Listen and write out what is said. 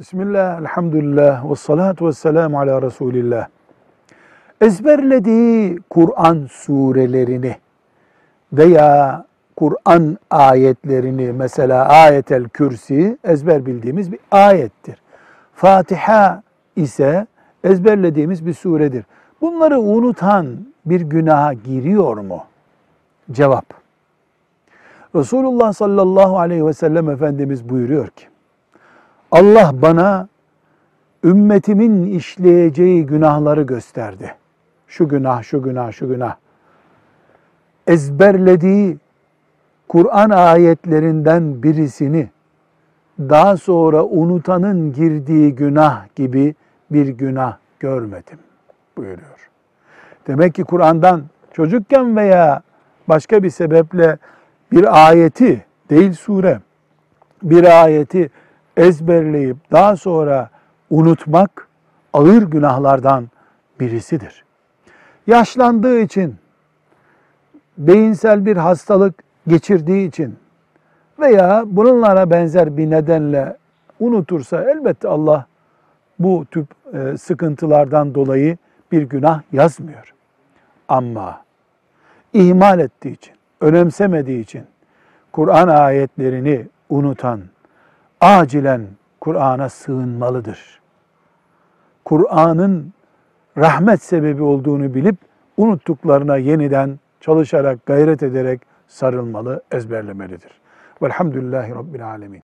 Bismillah, elhamdülillah, ve salatu ve selamu ala Resulillah. Ezberlediği Kur'an surelerini veya Kur'an ayetlerini, mesela ayetel kürsi ezber bildiğimiz bir ayettir. Fatiha ise ezberlediğimiz bir suredir. Bunları unutan bir günaha giriyor mu? Cevap. Resulullah sallallahu aleyhi ve sellem Efendimiz buyuruyor ki, Allah bana ümmetimin işleyeceği günahları gösterdi. Şu günah, şu günah, şu günah. Ezberlediği Kur'an ayetlerinden birisini daha sonra unutanın girdiği günah gibi bir günah görmedim buyuruyor. Demek ki Kur'an'dan çocukken veya başka bir sebeple bir ayeti değil sure bir ayeti ezberleyip daha sonra unutmak ağır günahlardan birisidir. Yaşlandığı için, beyinsel bir hastalık geçirdiği için veya bununlara benzer bir nedenle unutursa elbette Allah bu tip e, sıkıntılardan dolayı bir günah yazmıyor. Ama ihmal ettiği için, önemsemediği için Kur'an ayetlerini unutan, acilen Kur'an'a sığınmalıdır. Kur'an'ın rahmet sebebi olduğunu bilip unuttuklarına yeniden çalışarak, gayret ederek sarılmalı, ezberlemelidir. Velhamdülillahi Rabbil Alemin.